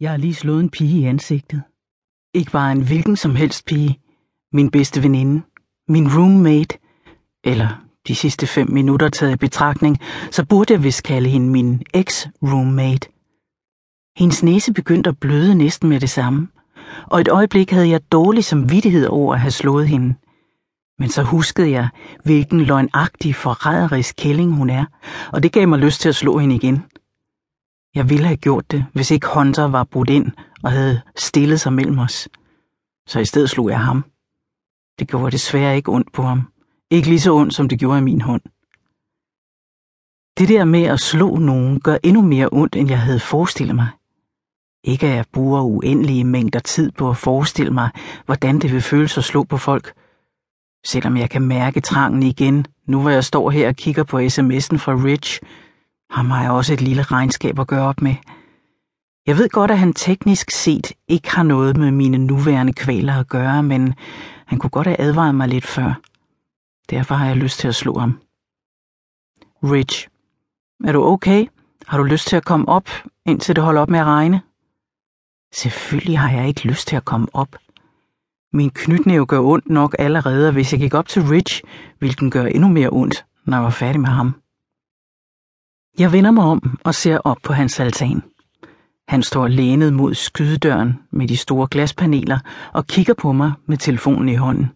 Jeg har lige slået en pige i ansigtet. Ikke bare en hvilken som helst pige. Min bedste veninde. Min roommate. Eller de sidste fem minutter taget i betragtning, så burde jeg vist kalde hende min ex-roommate. Hendes næse begyndte at bløde næsten med det samme, og et øjeblik havde jeg dårlig samvittighed over at have slået hende. Men så huskede jeg, hvilken løgnagtig, forræderisk kælling hun er, og det gav mig lyst til at slå hende igen. Jeg ville have gjort det, hvis ikke Hunter var brudt ind og havde stillet sig mellem os. Så i stedet slog jeg ham. Det gjorde desværre ikke ondt på ham. Ikke lige så ondt, som det gjorde i min hånd. Det der med at slå nogen gør endnu mere ondt, end jeg havde forestillet mig. Ikke at jeg bruger uendelige mængder tid på at forestille mig, hvordan det vil føles at slå på folk. Selvom jeg kan mærke trangen igen, nu hvor jeg står her og kigger på sms'en fra Rich, ham har jeg også et lille regnskab at gøre op med. Jeg ved godt, at han teknisk set ikke har noget med mine nuværende kvaler at gøre, men han kunne godt have advaret mig lidt før. Derfor har jeg lyst til at slå ham. Rich, er du okay? Har du lyst til at komme op, indtil det holder op med at regne? Selvfølgelig har jeg ikke lyst til at komme op. Min knytnæve gør ondt nok allerede, og hvis jeg gik op til Rich, ville den gøre endnu mere ondt, når jeg var færdig med ham. Jeg vender mig om og ser op på hans altan. Han står lænet mod skydedøren med de store glaspaneler og kigger på mig med telefonen i hånden.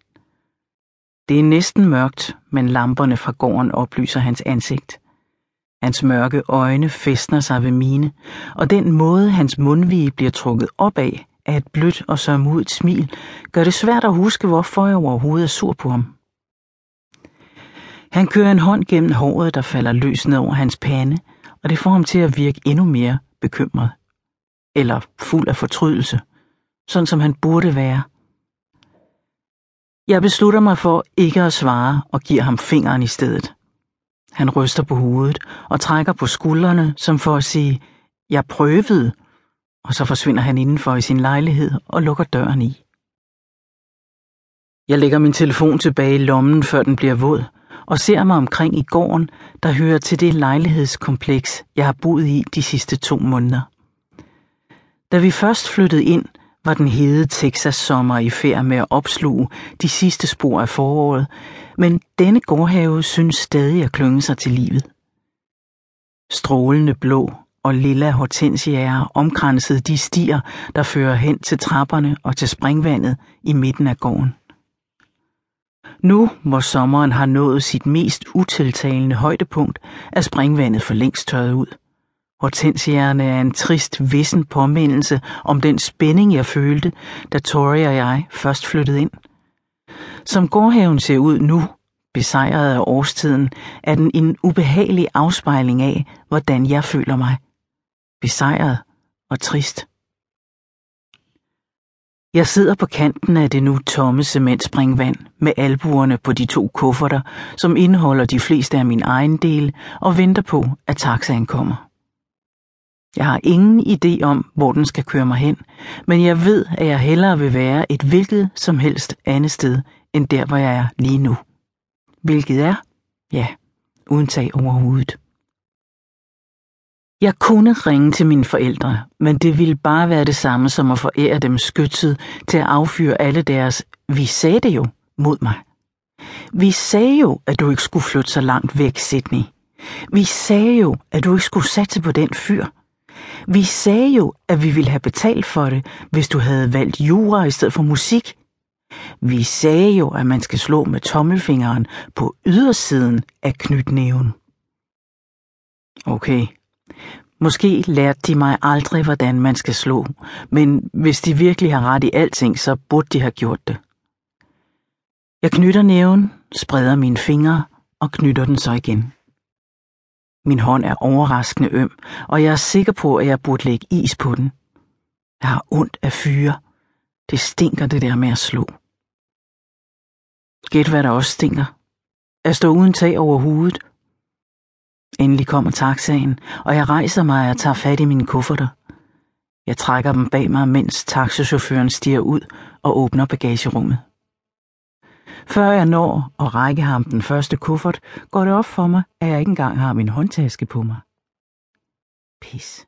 Det er næsten mørkt, men lamperne fra gården oplyser hans ansigt. Hans mørke øjne festner sig ved mine, og den måde, hans mundvige bliver trukket op af, af et blødt og sørmodigt smil, gør det svært at huske, hvorfor jeg overhovedet er sur på ham. Han kører en hånd gennem håret, der falder løs ned over hans pande, og det får ham til at virke endnu mere bekymret. Eller fuld af fortrydelse, sådan som han burde være. Jeg beslutter mig for ikke at svare og giver ham fingeren i stedet. Han ryster på hovedet og trækker på skuldrene, som for at sige, jeg prøvede, og så forsvinder han indenfor i sin lejlighed og lukker døren i. Jeg lægger min telefon tilbage i lommen, før den bliver våd, og ser mig omkring i gården, der hører til det lejlighedskompleks, jeg har boet i de sidste to måneder. Da vi først flyttede ind, var den hede Texas-sommer i færd med at opsluge de sidste spor af foråret, men denne gårdhave synes stadig at klynge sig til livet. Strålende blå og lilla hortensiaer omkransede de stier, der fører hen til trapperne og til springvandet i midten af gården. Nu, hvor sommeren har nået sit mest utiltalende højdepunkt, er springvandet for længst tørret ud. Hortensierne er en trist, vissen påmindelse om den spænding, jeg følte, da Tori og jeg først flyttede ind. Som gårdhaven ser ud nu, besejret af årstiden, er den en ubehagelig afspejling af, hvordan jeg føler mig. Besejret og trist. Jeg sidder på kanten af det nu tomme cementspringvand med albuerne på de to kufferter, som indeholder de fleste af min egen del, og venter på, at taxaen kommer. Jeg har ingen idé om, hvor den skal køre mig hen, men jeg ved, at jeg hellere vil være et hvilket som helst andet sted, end der, hvor jeg er lige nu. Hvilket er, ja, uden tag over hovedet. Jeg kunne ringe til mine forældre, men det ville bare være det samme som at forære dem skytset til at affyre alle deres vi sagde det jo mod mig. Vi sagde jo, at du ikke skulle flytte så langt væk, Sydney. Vi sagde jo, at du ikke skulle satse på den fyr. Vi sagde jo, at vi ville have betalt for det, hvis du havde valgt jura i stedet for musik. Vi sagde jo, at man skal slå med tommelfingeren på ydersiden af knytnæven. Okay, Måske lærte de mig aldrig, hvordan man skal slå, men hvis de virkelig har ret i alting, så burde de have gjort det. Jeg knytter næven, spreder mine fingre og knytter den så igen. Min hånd er overraskende øm, og jeg er sikker på, at jeg burde lægge is på den. Jeg har ondt af fyre. Det stinker det der med at slå. Gæt hvad der også stinker. At stå uden tag over hovedet Endelig kommer taxaen, og jeg rejser mig og tager fat i mine kufferter. Jeg trækker dem bag mig, mens taxachaufføren stiger ud og åbner bagagerummet. Før jeg når at række ham den første kuffert, går det op for mig, at jeg ikke engang har min håndtaske på mig. Pis.